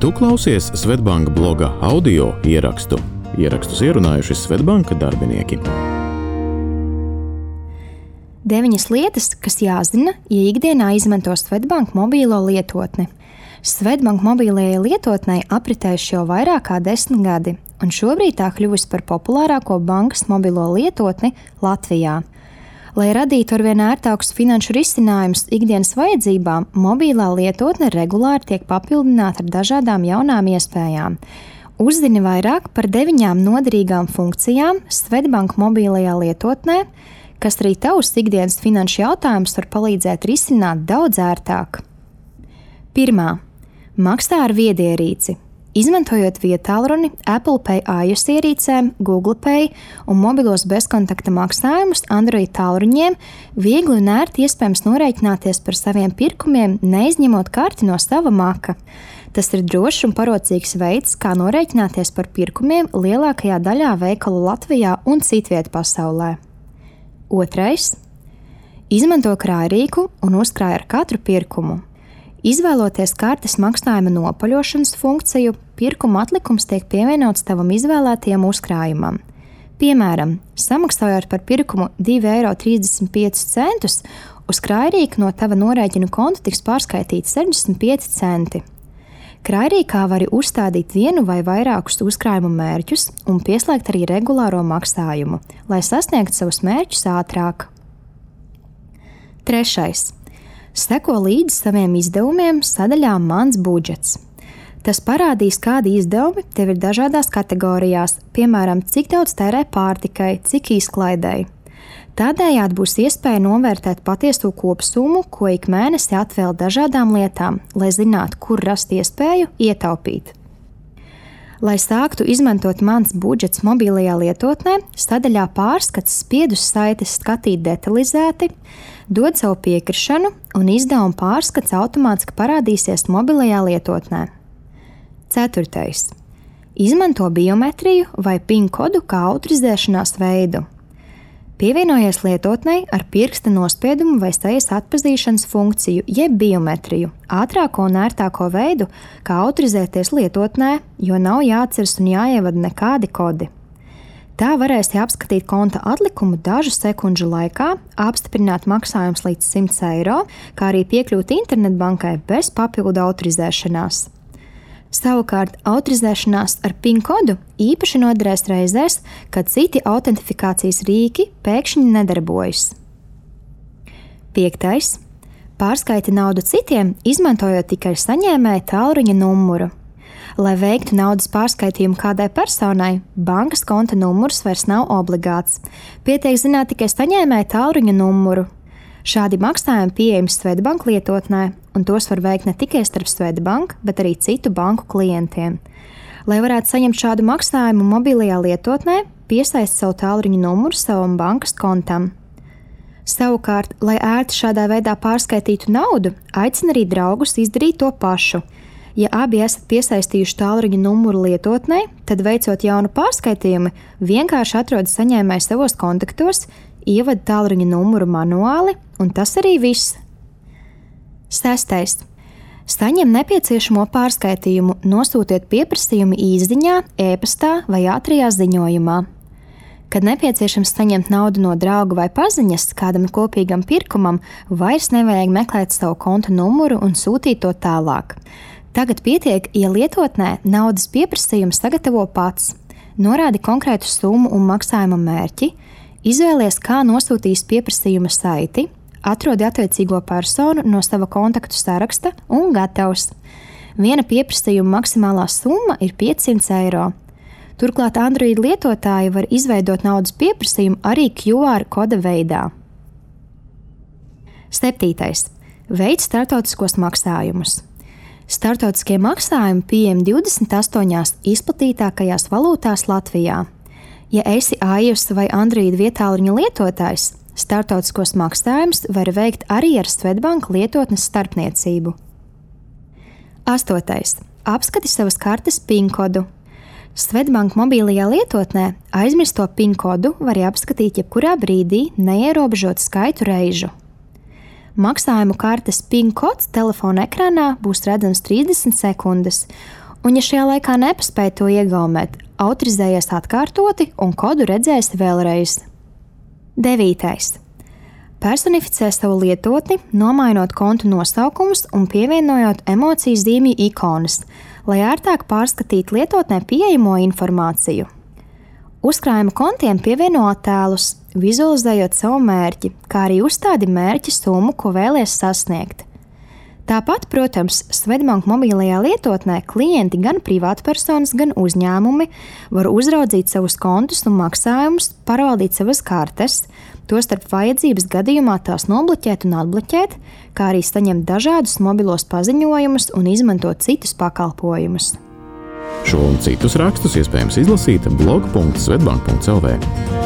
Tu klausies Svetbanka bloga audio ierakstu. Ierakstus ierunājuši Svetbanka darbinieki. Deviņas lietas, kas jāzina, ja ikdienā izmanto Svetbanka mobīlo lietotni. Svetbanka mobilajai lietotnei apritējuši jau vairāk kā desmit gadi, un šobrīd tā kļuvusi par populārāko bankas mobilo lietotni Latvijā. Lai radītu arvien ērtākus finanšu risinājumus ikdienas vajadzībām, mobilā lietotne regulāri tiek papildināta ar dažādām jaunām iespējām. Uzzini vairāk par deviņām noderīgām funkcijām Svetbanka mobilajā lietotnē, kas arī tavus ikdienas finanšu jautājumus var palīdzēt risināt daudz ērtāk. Pirmā - maksā ar viedierīci. Izmantojot vietālruni, Apple Pay iOS ierīcēm, Google Pay un mobilos bezkontakta maksājumus Android tālruņiem, viegli un ērti iespējams norēķināties par saviem pirkumiem, neizņemot karti no sava maka. Tas ir drošs un parocīgs veids, kā norēķināties par pirkumiem lielākajā daļā veikalu Latvijā un citvietā pasaulē. Otrais - izmanto krājrīku un uzkrāj ar katru pirkumu. Izvēloties kartes maksājuma nopaļošanas funkciju, pirkuma atlikums tiek pievienots tavam izvēlētajam uzkrājumam. Piemēram, samaksājot par pirkumu 2,35 eiro, uz krājrīka no tava norēķina konta tiks pārskaitīti 65 centi. Krājrīkā vari uzstādīt vienu vai vairākus uzkrājumu mērķus un pieslēgt arī regulāro maksājumu, lai sasniegtu savus mērķus ātrāk. Trešais Seko līdzi saviem izdevumiem sadaļā Mans budžets. Tas parādīs, kādi izdevumi tev ir dažādās kategorijās, piemēram, cik daudz tērē pārtikai, cik izklaidēji. Tādējādi būs iespēja novērtēt patieso kopsumu, ko ik mēnesi atvēl dažādām lietām, lai zinātu, kur rast iespēju ietaupīt. Lai sāktu izmantot mans budžets mobilajā lietotnē, sadaļā pārskats spiedus saites skatīt detalizēti, dod savu piekrišanu, un izdevuma pārskats automātiski parādīsies mobilajā lietotnē. 4. Izmanto biometriju vai PIN kodu kā autorizēšanās veidu. Pievienojies lietotnei ar pirksta nospiedumu vai sejas atpazīšanas funkciju, jeb biometriju, ātrāko un ērtāko veidu, kā autorizēties lietotnē, jo nav jāatceras un jāievada nekādi kodi. Tā varēs apskatīt konta atlikumu dažu sekundžu laikā, apstiprināt maksājumus līdz 100 eiro, kā arī piekļūt internetbankai bez papildu autorizēšanās. Savukārt, autorizēšanās ar PIN kodu īpaši noderēs reizēs, kad citi autentifikācijas rīki pēkšņi nedarbojas. 5. Pārskaiti naudu citiem, izmantojot tikai saņēmēja tālruņa numuru. Lai veiktu naudas pārskaitījumu kādai personai, bankas konta numurs vairs nav obligāts. Pietiek zināt tikai saņēmēja tālruņa numuru, Šādi maksājumi pieejami Svetbanka lietotnē, un tos var veikt ne tikai starp Svetbanku, bet arī citu banku klientiem. Lai varētu saņemt šādu maksājumu mobilajā lietotnē, piesaist savu tālruņa numuru savam bankas kontam. Savukārt, lai ērti šādā veidā pārskaitītu naudu, aicina arī draugus izdarīt to pašu. Ja abi esat piesaistījuši tālruņa numuru lietotnē, tad veicot jaunu pārskaitījumu, vienkārši atrodat saņēmēju savos kontaktos, ievada tālruņa numuru manuāli, un tas arī viss. Sestais. Saņem nepieciešamo pārskaitījumu, nosūtiet pieprasījumu īsiņā, e-pastā vai ātrajā ziņojumā. Kad nepieciešams saņemt naudu no drauga vai paziņas kādam kopīgam pirkumam, vairs nevajag meklēt savu konta numuru un sūtīt to tālāk. Tagad pietiek, ja lietotnē naudas pieprasījumu sagatavo pats. Norādi konkrētu summu un maksājuma mērķi, Izvēlies, kā nosūtīs pieprasījuma saiti, atrodi attiecīgo personu no sava kontaktu saraksta un gatavs. Viena pieprasījuma maksimālā summa ir 500 eiro. Turklāt Android lietotāji var izveidot naudas pieprasījumu arī QR koda veidā. 7. Veids startautiskos maksājumus. Startautiskie maksājumi pieejami 28 izplatītākajās valūtās Latvijā. Ja esi iOS vai Android vietāluņa lietotājs, startautiskos maksājumus var veikt arī ar Svetbanka lietotnes starpniecību. 8. Apskati savas kartes PIN kodu. Svetbanka mobilajā lietotnē aizmirsto PIN kodu var apskatīt jebkurā brīdī, neierobežot skaitu reižu. Maksājumu kartes PIN kods telefona ekrānā būs redzams 30 sekundes, Un, ja šajā laikā nepaspēj to iegaumēt, autorizējies atkārtoti un kodu redzēs vēlreiz. 9. Personificē savu lietotni, nomainot kontu nosaukumus un pievienojot emociju zīmju ikonas, lai ērtāk pārskatītu lietotnē pieejamo informāciju. Uzkrājuma kontiem pievieno attēlus, vizualizējot savu mērķi, kā arī uzstādi mērķa summu, ko vēlies sasniegt. Tāpat, protams, Svetbanka mobilajā lietotnē klienti, gan privātpersonas, gan uzņēmumi var uzraudzīt savus kontus un maksājumus, pārvaldīt savas kartes, tostarp vajadzības gadījumā tās nobloķēt un atbloķēt, kā arī saņemt dažādus mobilos paziņojumus un izmantot citus pakalpojumus. Šo un citus rakstus iespējams izlasīt blog.svetbank.cl.